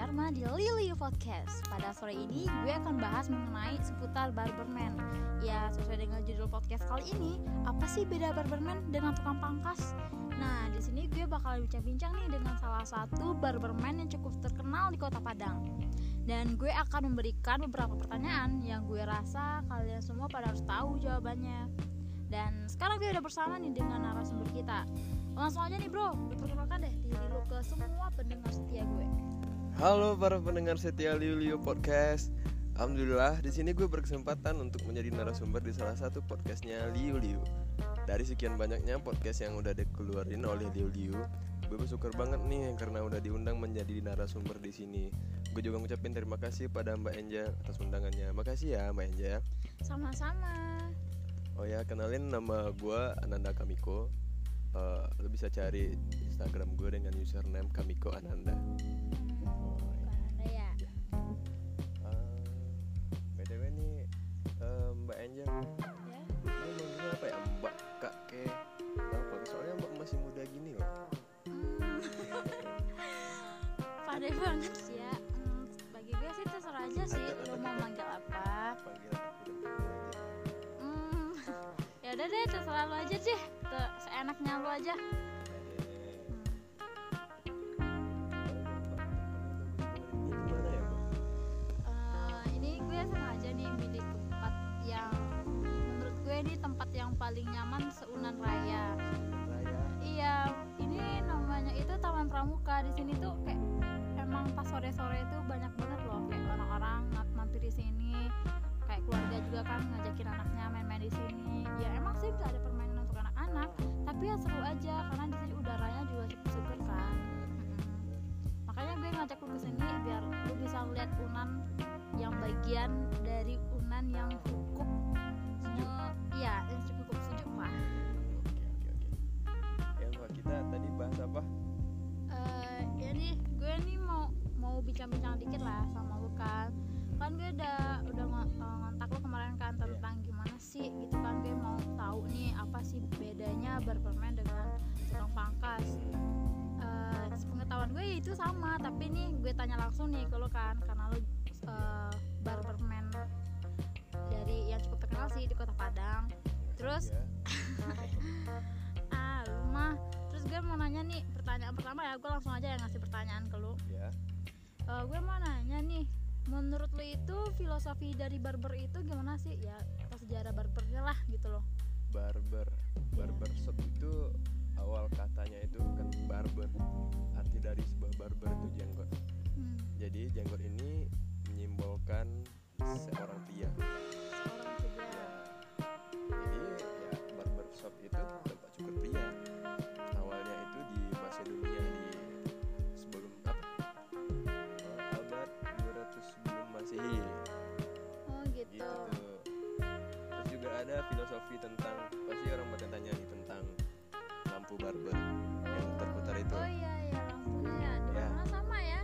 Sharma di Lily Podcast. Pada sore ini gue akan bahas mengenai seputar barberman. Ya, sesuai dengan judul podcast kali ini, apa sih beda barberman dengan tukang pangkas? Nah, di sini gue bakal bincang-bincang nih dengan salah satu barberman yang cukup terkenal di Kota Padang. Dan gue akan memberikan beberapa pertanyaan yang gue rasa kalian semua pada harus tahu jawabannya. Dan sekarang gue udah bersama nih dengan narasumber kita. Langsung aja nih bro, diperkenalkan deh diri lu ke semua pendengar setia gue. Halo para pendengar setia Liu Liu Podcast. Alhamdulillah di sini gue berkesempatan untuk menjadi narasumber di salah satu podcastnya Liu Liu. Dari sekian banyaknya podcast yang udah dikeluarin oleh Liu Liu, gue bersyukur banget nih karena udah diundang menjadi narasumber di sini. Gue juga ngucapin terima kasih pada Mbak Enja atas undangannya. Makasih ya Mbak Enja. Sama-sama. Oh ya kenalin nama gue Ananda Kamiko. Uh, lo bisa cari Instagram gue dengan username Kamiko Ananda. Enja, Ya. lo manggilnya apa ya Mbak Kak ke apa? Soalnya Mbak masih muda gini loh. Pandai banget sih ya. Hmm, bagi gue sih terserah aja sih Ada- lu ada mau manggil apa. Panggil aja. Hmm, ya udah deh terserah lu aja sih. Tuh, seenaknya lu aja. Eh, Hmm. Yang paling nyaman seunan raya. Raya. Iya, ini namanya itu Taman Pramuka. Di sini tuh kayak emang pas sore-sore itu banyak banget loh kayak orang-orang mampir di sini. Kayak keluarga juga kan ngajakin anaknya main-main di sini. Ya emang sih gak ada permainan untuk anak-anak, tapi ya seru aja karena di sini udaranya juga cukup seger kan. Makanya gue ngajak lu ke sini biar lu bisa lihat Unan yang bagian dari Unan yang cukup iya, yang Oke oke oke. Ya Mbak kita tadi bahas apa? eh ya nih gue nih mau mau bincang-bincang dikit lah sama lu kan kan gue udah udah ngo- eh, ngontak lu kemarin kan Iya. tentang gimana sih gitu kan gue mau tahu nih apa sih bedanya barberman dengan tukang pangkas Eh sepengetahuan gue ya itu sama tapi nih gue tanya langsung nih ke lu kan karena lu eh, barberman dari yang cukup terkenal sih di kota Padang terus Ya. ah lu mah terus gue mau nanya nih pertanyaan pertama ya gue langsung aja yang ngasih pertanyaan ke lu Ya. Eh, gue mau nanya nih menurut lu itu filosofi dari barber itu gimana sih ya atau sejarah barbernya lah gitu loh Barber. Barber shop itu awal katanya itu kan barber. Arti dari sebuah barber itu jenggot. hmm, Jadi jenggot ini menyimbolkan seorang pria. seorang pria ada filosofi tentang pasti orang pada tanya nih tentang lampu barber yang terputar itu. oh iya iya lampunya ya Ya. sama ya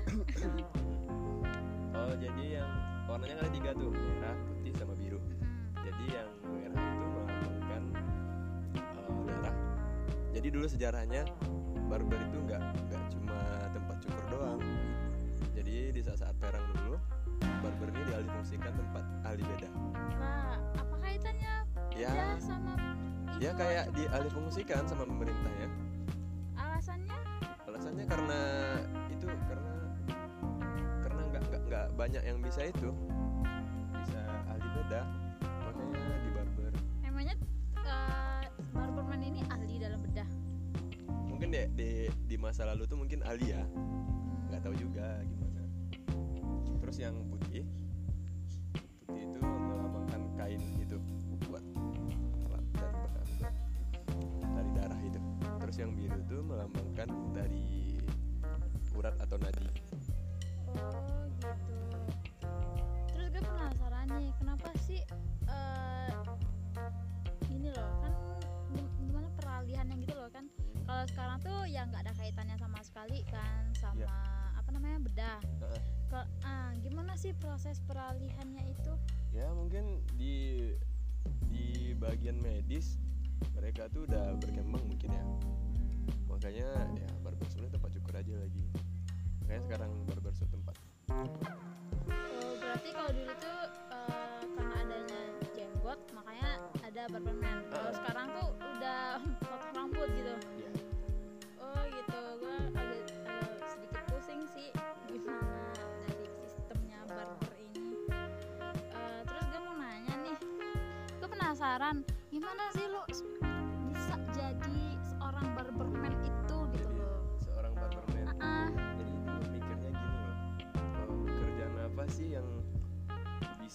Oh jadi yang warnanya kan ada tiga tuh merah, putih sama biru. Hmm, Jadi yang merah itu melambangkan eh, darah. Jadi dulu sejarahnya barber itu nggak nggak cuma tempat cukur doang. Jadi di saat-saat perang dulu barber ini dialihfungsikan tempat ahli beda. nah apa kaitannya Ya, beda sama ya kayak dialihfungsikan sama pemerintah ya. alasannya? Alasannya karena itu karena karena nggak nggak nggak banyak yang bisa itu. Bisa ahli beda makanya di barber. Emangnya eh, barberman ini ahli dalam bedah? Mungkin di, di di masa lalu tuh mungkin ahli ya. Nggak tahu juga gimana. Terus yang putih? Putih itu melambangkan kain itu terus yang biru itu melambangkan dari urat atau nadi Oh gitu. Terus gue penasaran nih, kenapa sih eh ini loh kan gim- gimana peralihannya gitu loh kan? Kalau sekarang tuh ya nggak ada kaitannya sama sekali kan sama Iya. apa namanya bedah. Heeh. Ke- ah, gimana sih proses peralihannya itu? ya mungkin di di bagian medis mereka tuh udah berkembang mungkin ya makanya ya barber sebenarnya tempat cukur aja lagi. Makanya sekarang barbershop tempat. Oh, berarti kalau dulu tuh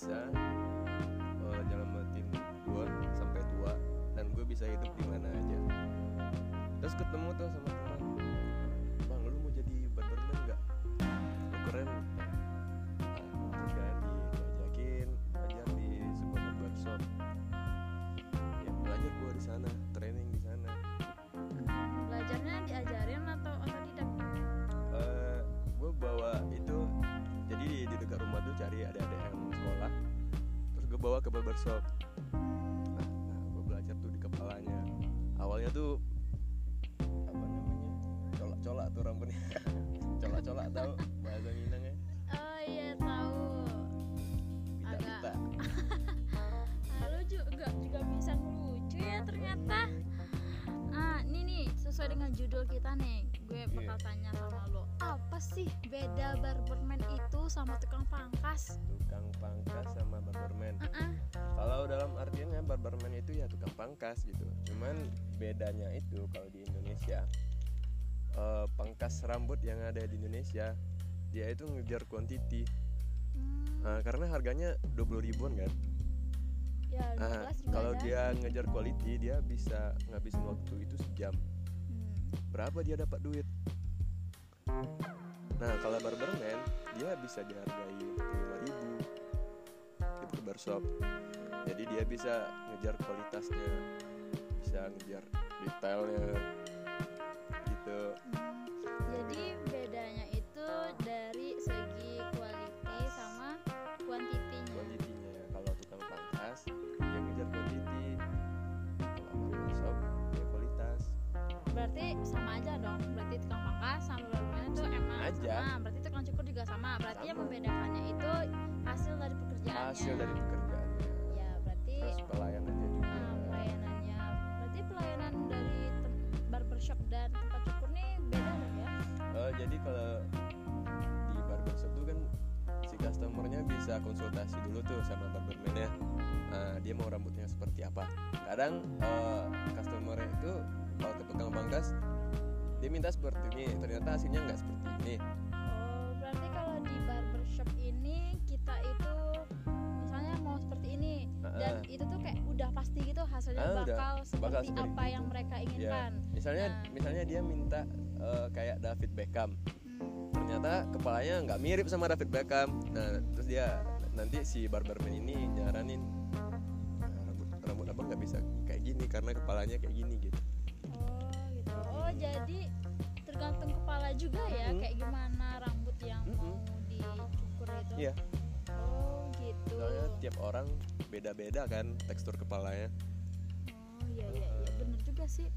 bisa uh, nyelamatin gue sampai tua dan gue bisa hidup di mana aja. Terus ketemu tuh sama teman. Bang lu mau jadi barberman nggak? Lu keren. Nah, kan belajar di ya belajar gue di sana barbershop nah, nah gue belajar tuh di kepalanya awalnya tuh apa namanya colak-colak tuh rambutnya colak-colak tau bahasa Minangnya Oh iya tahu. pita-pita Ah, lu juga juga bisa ngelucu ya ternyata. Ah, ini nih sesuai dengan judul kita nih. Gue bakal Iya. tanya sama lo, apa sih beda barberman itu sama tukang pangkas? tukang pangkas sama barberman. Ah, kalau dalam artiannya barberman itu ya tukang pangkas gitu. Cuman bedanya itu kalau di Indonesia eh, pangkas rambut yang ada di Indonesia dia itu ngejar quantity. Hmm, Nah, karena harganya 20 ribuan kan? Ya 12 juga kalau ada. dia ngejar quality dia bisa ngabisin waktu itu sejam. Hmm, berapa dia dapat duit? Nah kalau barberman dia bisa dihargai 45 ribu di barbershop jadi dia bisa ngejar kualitasnya bisa ngejar detailnya gitu. Jadi bedanya itu dari segi quality sama kuantitinya. kuantitinya kalau tukang pangkas dia ngejar quantity kalau barbershop dia kualitas Berarti sama aja dong. Berarti tukang pangkas sama barberman itu emang aja. sama. Berarti juga sama. Berarti yang membedakannya itu hasil dari pekerjaannya. hasil dari pekerjaannya Ya, berarti terus pelayanannya juga ah, pelayanannya. Berarti pelayanan dari barbershop dan tempat cukur nih beda dong ya? Eh, jadi kalau di barbershop tuh kan si customernya bisa konsultasi dulu tuh sama barberman-nya Nah, dia mau rambutnya seperti apa kadang eh, customernya itu kalau ke tukang pangkas dia minta seperti ini ternyata hasilnya nggak seperti ini dan Heeh. itu tuh kayak udah pasti gitu hasilnya Ah, udah. bakal seperti Bakal seperti apa itu. yang mereka ya inginkan. misalnya Nah. misalnya dia minta eh, kayak David Beckham Hmm. ternyata kepalanya nggak mirip sama David Beckham nah terus dia nanti si barberman ini nyaranin "Ah, rambut rambut abang nggak bisa kayak gini karena kepalanya kayak gini gitu Oh, gitu. Oh, jadi tergantung kepala juga ya Mm-mm. kayak gimana rambut yang Mm-mm. mau dicukur itu. Iya. Gitu. Soalnya tiap orang beda-beda kan tekstur kepalanya Oh iya iya iya bener juga sih.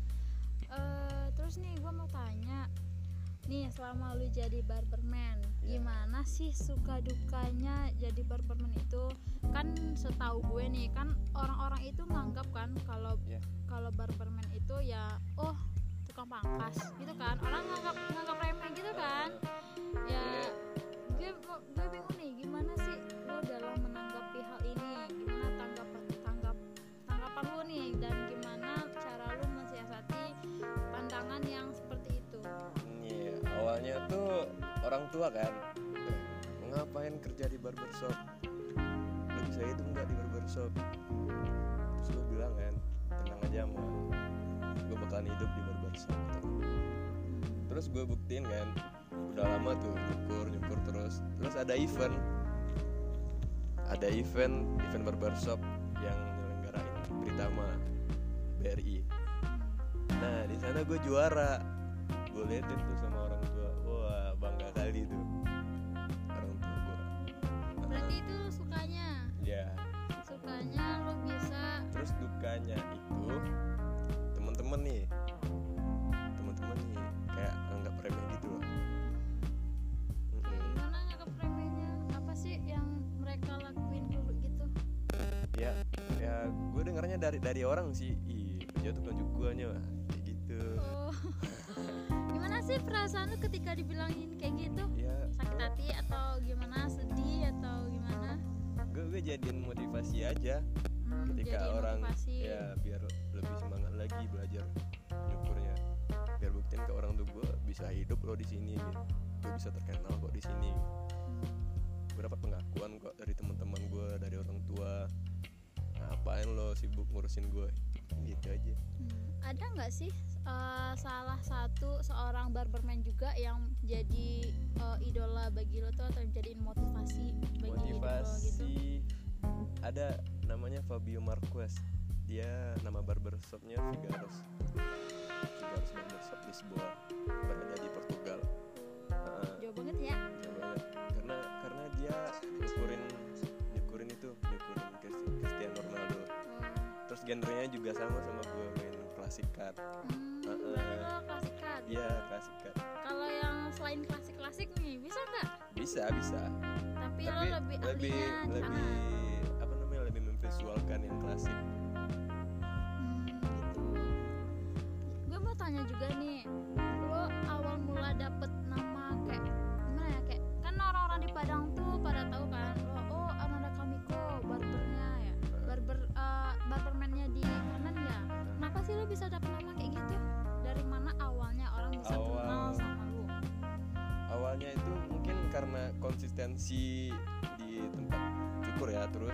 Eh terus nih gue mau tanya, nih selama lu jadi barberman, Iya. gimana sih suka dukanya jadi barberman itu? Kan setahu gue nih kan orang-orang itu nganggap kan kalau Iya. kalau barberman itu ya oh tukang pangkas gitu kan orang nganggap nganggap remeh gitu kan ya gue gue bingung nih orang tua kan. "Eh, mau ngapain kerja di barbershop lu bisa hidup nggak di barbershop terus lu bilang kan tenang aja mah gue bakalan hidup di barbershop gitu. terus gue buktiin kan udah lama tuh nyukur nyukur terus. Terus ada event. Ada event event barbershop yang nyelenggarain Britama BRI nah di sana gue juara. Gue liatin tuh sama dari dari orang sih. Ih kerja tukang cukuannya kayak gitu. Oh. gimana sih perasaan lu ketika dibilangin kayak gitu? Ya sakit hati atau gimana? Sedih atau gimana? Gue gue jadiin motivasi aja. Hmm, ketika orang motivasi. ya biar lebih semangat lagi belajar nyukurnya biar buktiin ke orang tuh gue bisa hidup loh di sini gitu. Gue bisa terkenal kok di sini. Gue dapat pengakuan kok dari teman-teman gue dari orang tua ngapain lo sibuk ngurusin gue? Gitu aja. Hmm, ada nggak sih eh, salah satu seorang barberman juga yang jadi eh, idola bagi lo tuh atau menjadi motivasi bagi hidup lo gitu? motivasi ada namanya Fabio Marquez. Dia nama barbershopnya Figaros. Figaros Barbershop Lisboa berada di Portugal genrenya juga sama sama gue main klasik cut hmm, Heeh. berarti lo klasik kan? iya klasik cut Kalau yang selain klasik-klasik nih bisa nggak? bisa bisa Tapi, lo tapi lebih lebih ahlinya di lebih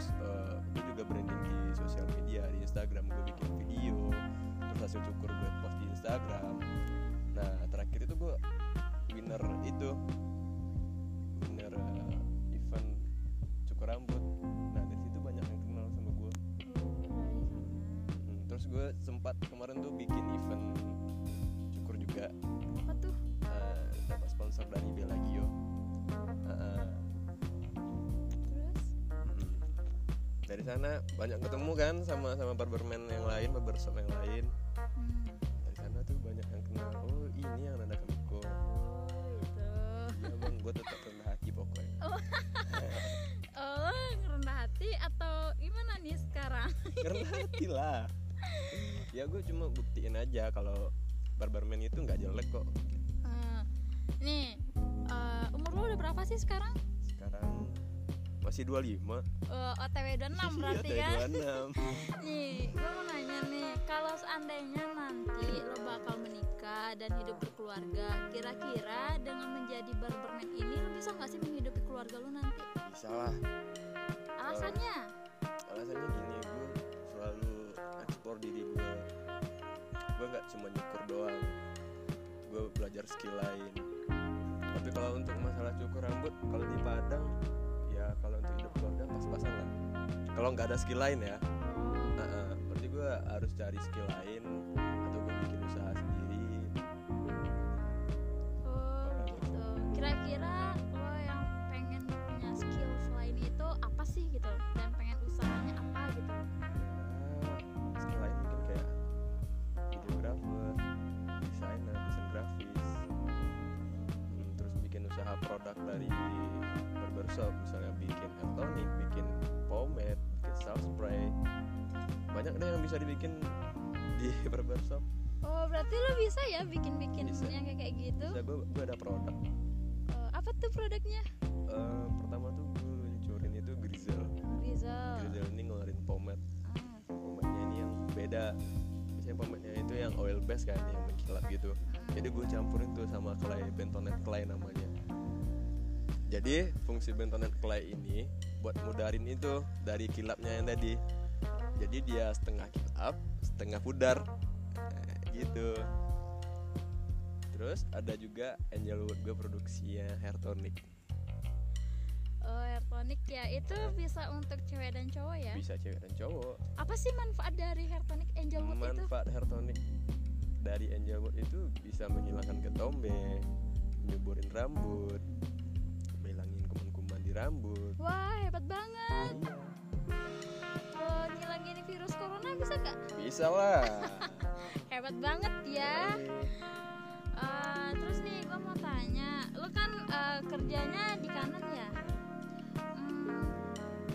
terus eh, gue juga branding di sosial media di Instagram gue bikin video terus hasil cukur gue post di Instagram. Nah terakhir itu gue winner itu winner eh, event cukur rambut. Nah dari situ banyak yang kenal sama gue. Hmm, terus gue sempat kemarin tuh bikin sana banyak ketemu kan sama sama barberman yang lain barbershop yang lain Hmm. dari sana tuh banyak yang kenal oh ini yang Nanda Kamiko Oh, gitu. ya bang gue tetap rendah hati pokoknya Oh, ngerendah hati atau gimana nih sekarang? rendah hati lah ya gue cuma buktiin aja kalau barberman itu nggak jelek kok Eh, nih, eh, umur lo udah berapa sih sekarang? sekarang masih 25 Eh, OTW 26 berarti? 26 Nih, gue mau nanya nih, kalau seandainya nanti lo bakal menikah dan hidup berkeluarga, kira-kira dengan menjadi barberman ini lo bisa nggak sih menghidupi keluarga lo nanti? bisa lah Alasannya? alasannya gini gue selalu eksplor diri gue gue nggak cuma nyukur doang gue belajar skill lain tapi kalau untuk masalah cukur rambut kalau di Padang ya kalau untuk hidup keluarga pas-pasan lah kalau nggak ada skill lain ya nah, eh, berarti gue harus cari skill lain atau gue bikin usaha sendiri oh gitu. Kira-kira lo yang pengen punya skill selain itu apa sih gitu? Dan pengen usahanya apa gitu? ya skill lain mungkin kayak videographer desainer desain grafis Hmm, terus bikin usaha produk dari barbershop misalnya bikin hair tonic bikin pomade bikin self spray. Banyak deh yang bisa dibikin di barbershop. Oh, berarti lo bisa ya bikin-bikin Bisa. yang kayak gitu? bisa gue gue ada produk. Eh, apa tuh produknya? Eh, pertama tuh gue nyecurin itu grizzle. Rizal. grizzle ini ngeluarin pomade. Ah, pomade-nya ini yang beda. Biasanya pomade-nya itu yang oil base kan yang mengkilap gitu. Jadi gue campurin tuh sama clay bentonite clay namanya jadi fungsi bentonite clay ini buat mudarin itu dari kilapnya yang tadi jadi dia setengah kilap setengah pudar Nah, gitu terus ada juga Angelwood gue produksinya hair tonic Oh, hair tonic ya. Itu bisa untuk cewek dan cowok ya. bisa cewek dan cowok Apa sih manfaat dari hair tonic Angelwood itu? manfaat hair tonic dari Angelwood itu bisa menghilangkan ketombe menyuburin rambut di rambut. Wah hebat banget. Oh, ngilangin virus corona bisa gak? bisa lah. Hebat banget ya. Uh, terus nih gue mau tanya. Lo kan uh, kerjanya di kanan ya? Hmm,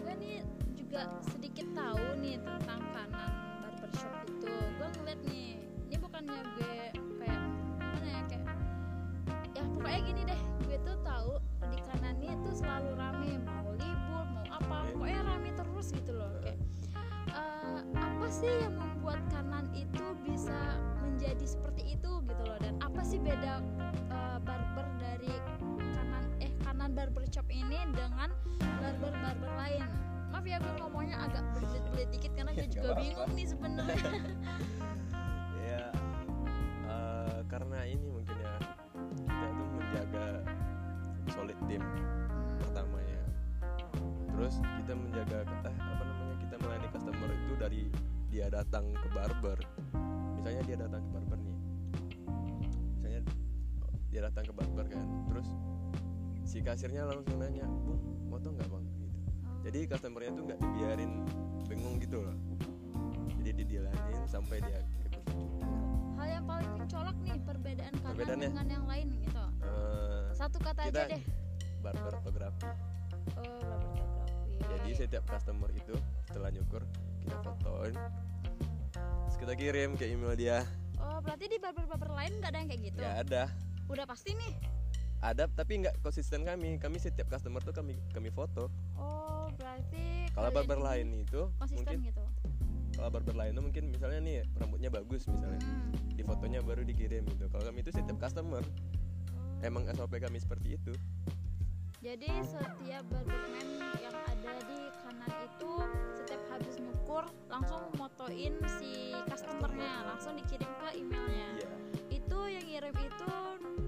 gue nih juga sedikit tahu nih tentang kanan barbershop itu. Gue ngeliat nih ini bukannya gue kayak mana ya kayak ya pokoknya gini deh. Gue tuh tahu sih yang membuat kanan itu bisa menjadi seperti itu gitu loh? Dan apa sih beda eh, barber dari kanan eh kanan barber shop ini dengan barber barber lain? Maaf ya gue ngomongnya agak berbelit-belit dikit karena gue juga bingung nih sebenarnya. Ya eh, karena ini mungkin ya kita tuh menjaga solid tim pertamanya terus kita menjaga eh, apa namanya kita melayani customer itu dari dia datang ke barber. Misalnya dia datang ke barber nih. Misalnya dia datang ke barber kan. Terus si kasirnya langsung nanya bung moto nggak bang? Gitu. Jadi customernya tuh nggak dibiarin bingung gitu loh. Jadi didilanin sampai dia cukur hal yang paling mencolok nih perbedaan kanan Perbedaannya? dengan yang lain gitu. Eh, satu kata aja deh. barber fotografi. Oh barber fotografi. Jadi setiap customer itu setelah nyukur kita fotoin terus kita kirim ke email dia. Oh berarti di barber barber lain nggak ada yang kayak gitu? Nggak ada. Udah pasti nih. Ada tapi nggak konsisten kami. Kami setiap customer tuh kami kami foto. Oh berarti kalau barber lain itu konsisten mungkin gitu? kalau barber lain itu mungkin misalnya nih rambutnya bagus misalnya. Hmm. di fotonya baru dikirim gitu. Kalau kami itu setiap customer. Emang SOP kami seperti itu. Jadi setiap barberman yang ada di kanan itu habis nyukur langsung motoin si customernya langsung dikirim ke emailnya. Iya. Itu yang ngirim itu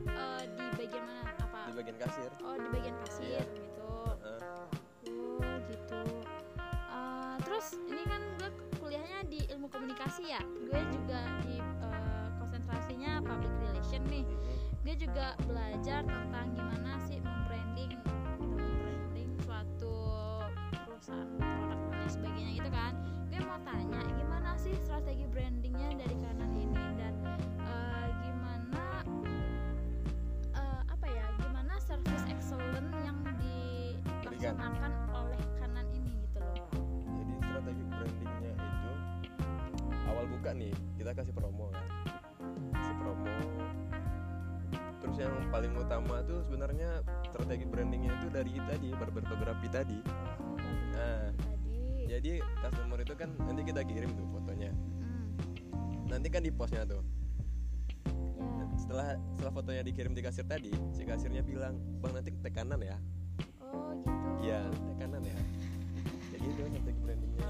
eh, di bagian mana? Apa? Di bagian kasir. Oh di bagian kasir Iya. gitu. Heeh. oh gitu. Eh, terus ini kan gue kuliahnya di ilmu komunikasi ya? Gue juga di eh, konsentrasinya public relation nih. Mhm. gue juga belajar tentang gimana sih membranding tanya gimana sih strategi brandingnya dari kanan ini? Dan eh, gimana eh, apa ya gimana service excellent yang dilaksanakan oleh kanan ini? Gitu loh. Jadi strategi brandingnya itu awal buka nih kita kasih promo kan. Kasih promo. Terus yang paling utama tuh sebenarnya strategi brandingnya itu dari tadi Nah, tadi jadi customer itu kan nanti kita kirim tuh fotonya. Hmm, nanti kan di postnya tuh. Ya. setelah setelah fotonya dikirim di kasir tadi si kasirnya bilang bang nanti tek kanan ya. Oh gitu. Iya tek kanan ya jadi itu strategi brandingnya.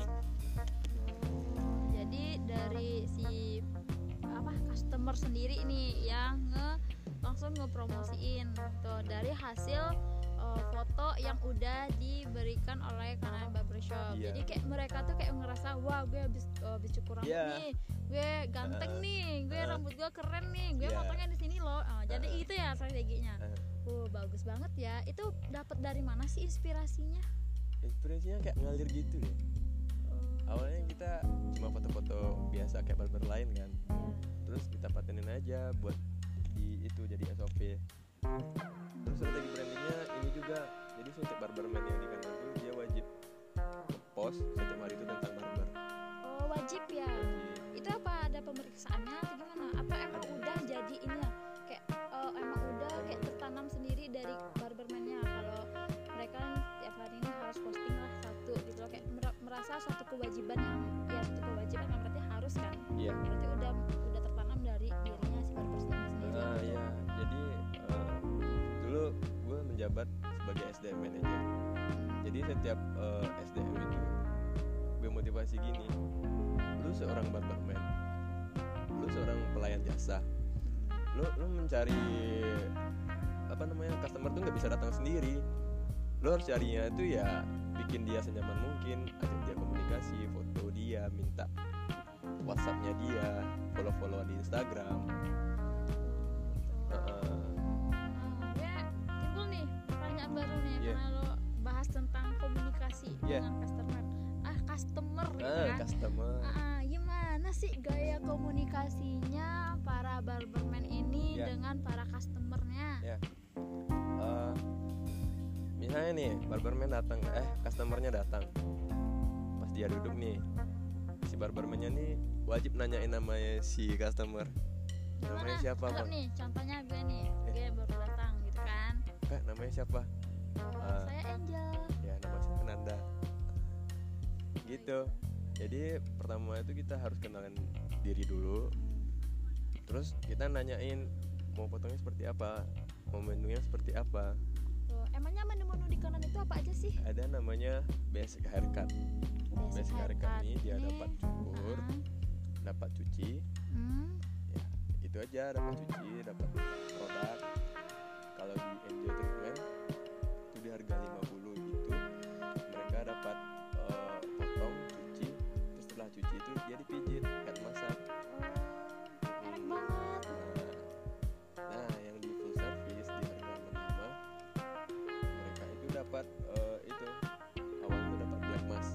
Jadi dari si apa customer sendiri nih yang nge langsung ngepromosiin tuh. Dari hasil uh, foto yang udah diberikan oleh kanan barbershop Iya. jadi kayak mereka tuh kayak ngerasa wah gue habis uh, habis cukur rambut Iya. nih gue ganteng Uh, nih gue uh. rambut gue keren nih gue Iya. fotonya di sini loh Uh, jadi Uh. itu ya strateginya Uh. Oh bagus banget ya itu dapat dari mana sih inspirasinya inspirasinya kayak ngalir gitu deh Oh, awalnya gitu. kita cuma foto-foto biasa kayak barber lain kan Ya. terus kita patenin aja buat di itu jadi SOP terus strategi brandingnya ini juga. Jadi setiap barberman yang di kanan tuh dia wajib post setiap hari itu tentang barber. Oh wajib ya? Wajib. itu apa ada pemeriksaannya atau gimana? Apa emang udah jadi ini ya? Kayak eh, emang udah kayak tertanam sendiri dari barbermannya kalau mereka kan tiap hari ini harus posting lah satu gitu loh. Kayak mer- merasa suatu kewajiban yang ya suatu kewajiban yang berarti harus kan? Iya. Berarti udah udah tertanam dari dirinya si barbersnya sendiri nah ya jadi eh, dulu gue menjabat sebagai SDM manager. Jadi setiap eh, SDM itu gue motivasi gini lu seorang barberman lu seorang pelayan jasa lu lu mencari apa namanya customer tuh nggak bisa datang sendiri. Lu harus carinya itu ya bikin dia senyaman mungkin ajak dia komunikasi foto dia minta whatsappnya dia follow follow di Instagram. Iya. karena lo bahas tentang komunikasi Iya. dengan customer ah customer gitu ah kan customer Ah, gimana sih gaya komunikasinya para barberman ini Ya. dengan para customernya? Ya. Eh, misalnya nih barberman datang eh customernya datang pas dia duduk nih si barbermannya nih wajib nanyain namanya si customer namanya siapa bang nih contohnya gue nih, Ya. gue baru datang gitu Ya. kak namanya siapa Ah. saya Angel. ya nama saya Nanda gitu. Jadi pertama itu kita harus kenalan diri dulu. Terus kita nanyain mau potongnya seperti apa mau menunya seperti apa. Oh, emangnya menu-menu di kanan itu apa aja sih? ada namanya basic haircut. Basic haircut ini dia dapat cukur Ah, dapat cuci. Hmm. ya itu aja dapat cuci dapat produk. Kalau di Enjoy Treatment harga 50 gitu mereka dapat eh, potong cuci terus setelah cuci itu dia dipijit head massage Oh, enak Hmm. banget. nah, nah yang di full service di harga 65 mereka itu dapat eh, itu awalnya itu dapat black mask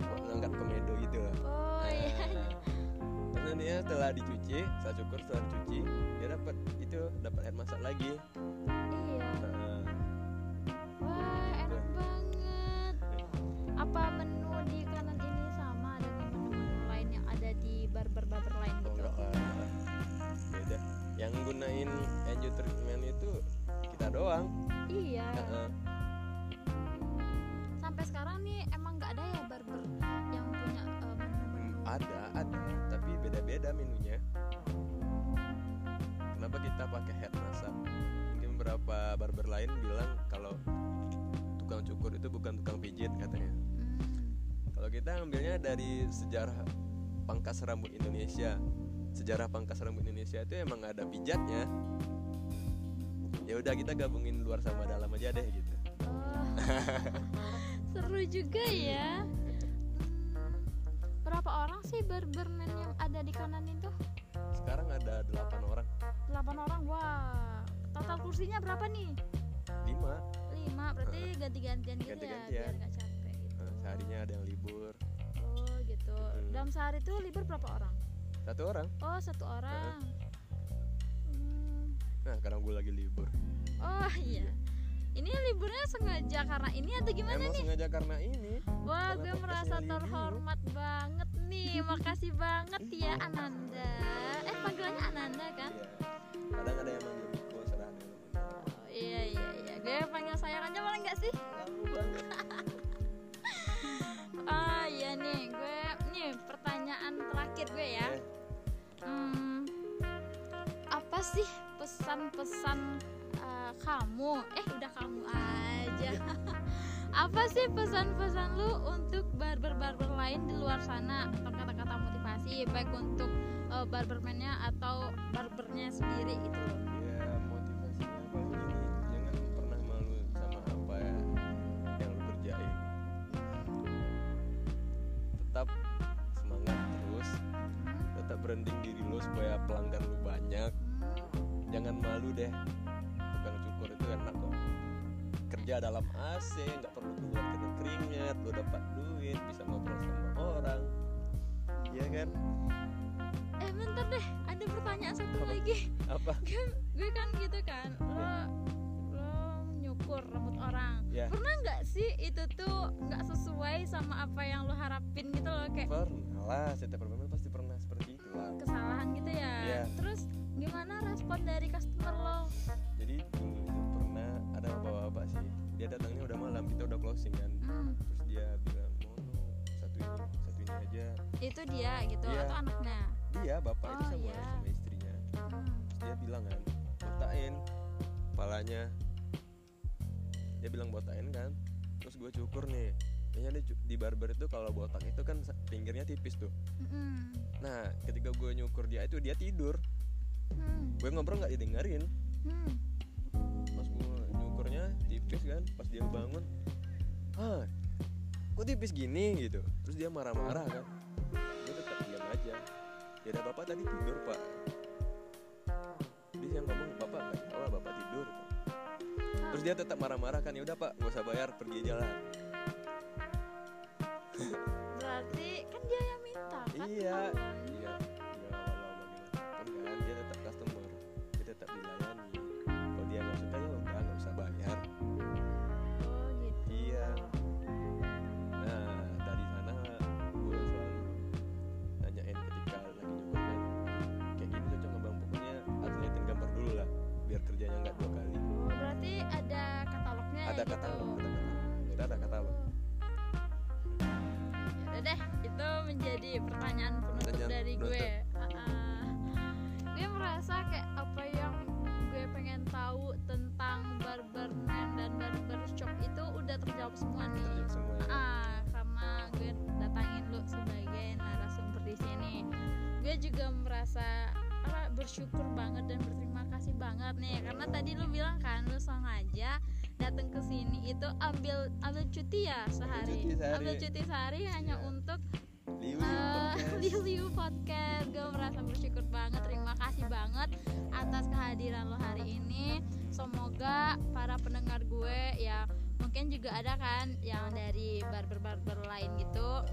buat ngangkat komedo gitu lah Oh iya. Nah, terus ya setelah dicuci saya cukur setelah dicuci dia dapat itu dapat head massage lagi gunain enjo treatment itu kita doang Iya. Heeh. Sampai sekarang nih emang nggak ada ya barber yang punya eh, menu-menu. Hmm, ada ada tapi beda-beda menunya kenapa kita pakai head massage mungkin beberapa barber lain bilang kalau tukang cukur itu bukan tukang pijit katanya Hmm. kalau kita ambilnya dari sejarah pangkas rambut Indonesia sejarah pangkas rambut Indonesia itu emang ada pijatnya ya udah kita gabungin luar sama dalam aja deh gitu Oh. Seru juga ya. Hmm, Berapa orang sih barberman yang ada di kanan itu? sekarang ada delapan orang 8 orang. Wah. Total kursinya berapa nih? lima 5. Berarti ganti-gantian gitu ya Ganti-gantian. biar nggak capek gitu. Nah, seharinya ada yang libur Oh, gitu. Hmm. Dalam sehari itu libur berapa orang? Satu orang Oh, satu orang. Hmm. nah sekarang gue lagi libur Oh, iya. Ini liburnya sengaja karena ini atau gimana emang nih? sengaja karena ini Wah, Karena gue merasa terhormat banget nih. Makasih banget ya Ananda. Eh, panggilannya Ananda kan? Iya. kadang ada yang manggil Biko serah Oh, iya iya iya. Gue panggil sayang aja boleh nggak sih? Ah, iya nih. Gue nih pertanyaan terakhir gue ya. Eh, Hmm, apa sih pesan-pesan eh, kamu? Eh, udah kamu aja. apa sih pesan-pesan lu untuk barber-barber lain di luar sana? Atau kata-kata motivasi baik untuk eh, barbermannya atau barbernya sendiri gitu. Loh. ya motivasinya paling ini. Jangan pernah malu sama apa ya yang lu kerjain. Tetap semangat terus. Tetap branding diri lu supaya pelanggan lu banyak. Hmm, jangan malu deh. Tukang cukur itu enak kok. Kerja dalam AC nggak perlu keluar kena keringat lu dapat duit bisa ngobrol sama orang. Iya kan? Eh bentar deh, ada pertanyaan satu Apa? lagi. apa? Gue, gue kan gitu kan, lo lo nyukur rambut orang. ya Pernah nggak sih itu tuh nggak sesuai sama apa yang lo harapin gitu loh kayak pernah lah setiap perempuan pasti kepalanya dia bilang botain kan. Terus gue cukur nih. Kayaknya dia cu- di barber itu kalau botak itu kan pinggirnya tipis tuh. Mm-mm. nah ketika gue nyukur dia itu dia tidur. Hmm. gue ngobrol nggak didengerin. Hmm. pas gue nyukurnya tipis kan pas dia bangun. Ah kok tipis gini? gitu. Terus dia marah-marah kan. Gue tetap diam aja. Ya ada bapak tadi tidur pak terus dia tetap marah-marah kan ya udah pak gak usah bayar pergi aja lah Berarti kan dia yang minta kan? iya awalnya. Menjadi pertanyaan penutup Pertanyaan dari penutup. gue. Ah, gue merasa kayak apa yang gue pengen tahu tentang barberman dan barbershop itu udah terjawab semua nih. terjawab semuanya Ah, karena gue datangin lu sebagai narasumber di sini. Gue juga merasa apa bersyukur banget dan berterima kasih banget nih karena tadi lu bilang kan lu sengaja datang ke sini itu ambil ambil cuti ya sehari. cuti sehari. Ambil cuti sehari hanya Iya. untuk Eh, podcast. Gue merasa bersyukur banget, terima kasih banget atas kehadiran lo hari ini. Semoga para pendengar gue ya mungkin juga ada kan yang dari barber-barber lain gitu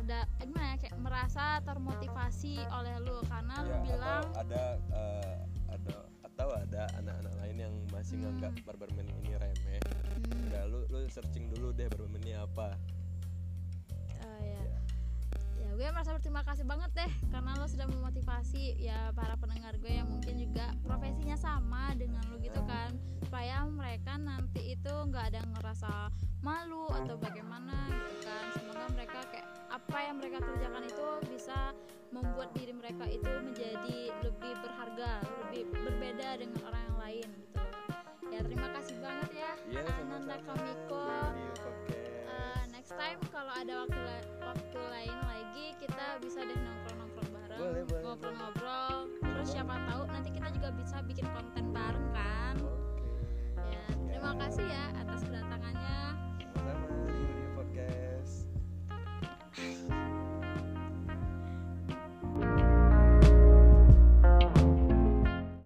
udah eh, gimana ya kayak merasa termotivasi oleh lu karena lu Ya, bilang atau ada eh, ada atau ada anak-anak lain yang masih Hmm. nganggap barberman ini remeh hmm, udah lu lu searching dulu deh barberman ini apa gue merasa berterima kasih banget deh karena lo sudah memotivasi ya para pendengar gue yang mungkin juga profesinya sama dengan lo gitu kan. Supaya mereka nanti itu nggak ada ngerasa malu atau bagaimana gitu kan. Semoga mereka kayak apa yang mereka kerjakan itu bisa membuat diri mereka itu menjadi lebih berharga lebih berbeda dengan orang yang lain gitu loh. Ya terima kasih banget ya Iya, Ananda. Kamiko Uh, next time kalau ada waktu la- kita bisa deh nongkrong-nongkrong bareng, ngobrol-ngobrol. Terus siapa tahu nanti kita juga bisa bikin konten bareng kan. Okay. Ya, terima kasih ya atas kedatangannya. Sama.